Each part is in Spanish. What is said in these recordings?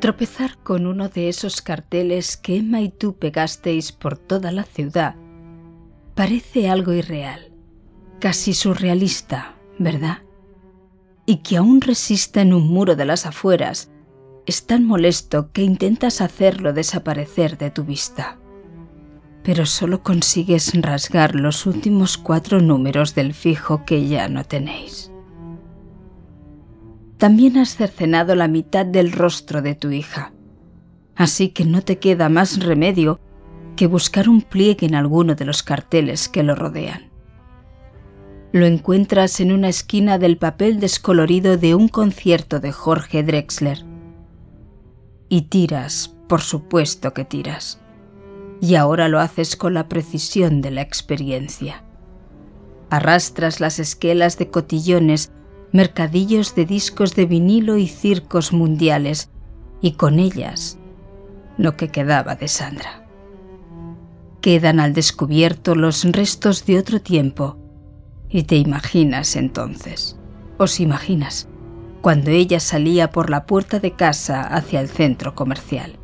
Tropezar con uno de esos carteles que Emma y tú pegasteis por toda la ciudad parece algo irreal, casi surrealista, ¿verdad? Y que aún resista en un muro de las afueras, es tan molesto que intentas hacerlo desaparecer de tu vista. Pero solo consigues rasgar los últimos cuatro números del fijo que ya no tenéis. También has cercenado la mitad del rostro de tu hija, así que no te queda más remedio que buscar un pliegue en alguno de los carteles que lo rodean. Lo encuentras en una esquina del papel descolorido de un concierto de Jorge Drexler. Y tiras, por supuesto que tiras. Y ahora lo haces con la precisión de la experiencia. Arrastras las esquelas de cotillones, mercadillos de discos de vinilo y circos mundiales, y con ellas lo que quedaba de Sandra quedan al descubierto los restos de otro tiempo. Y te imaginas entonces, os imaginas, cuando ella salía por la puerta de casa hacia el centro comercial.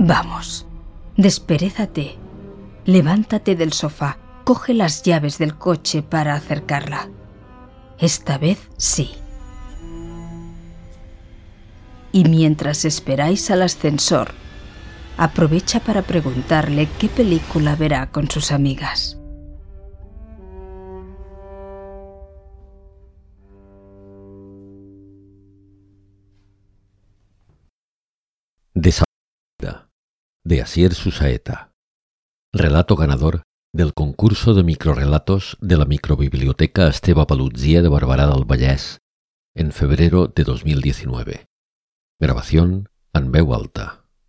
Vamos, desperezate, levántate del sofá, coge las llaves del coche para acercarla. Esta vez sí. Y mientras esperáis al ascensor, aprovecha para preguntarle qué película verá con sus amigas. Desaparecida de Asier Susaeta. Relato ganador del concurso de microrelatos de la microbiblioteca Esteba Palutzia de Barberà del Vallès en febrero de 2019. Grabación en veu alta.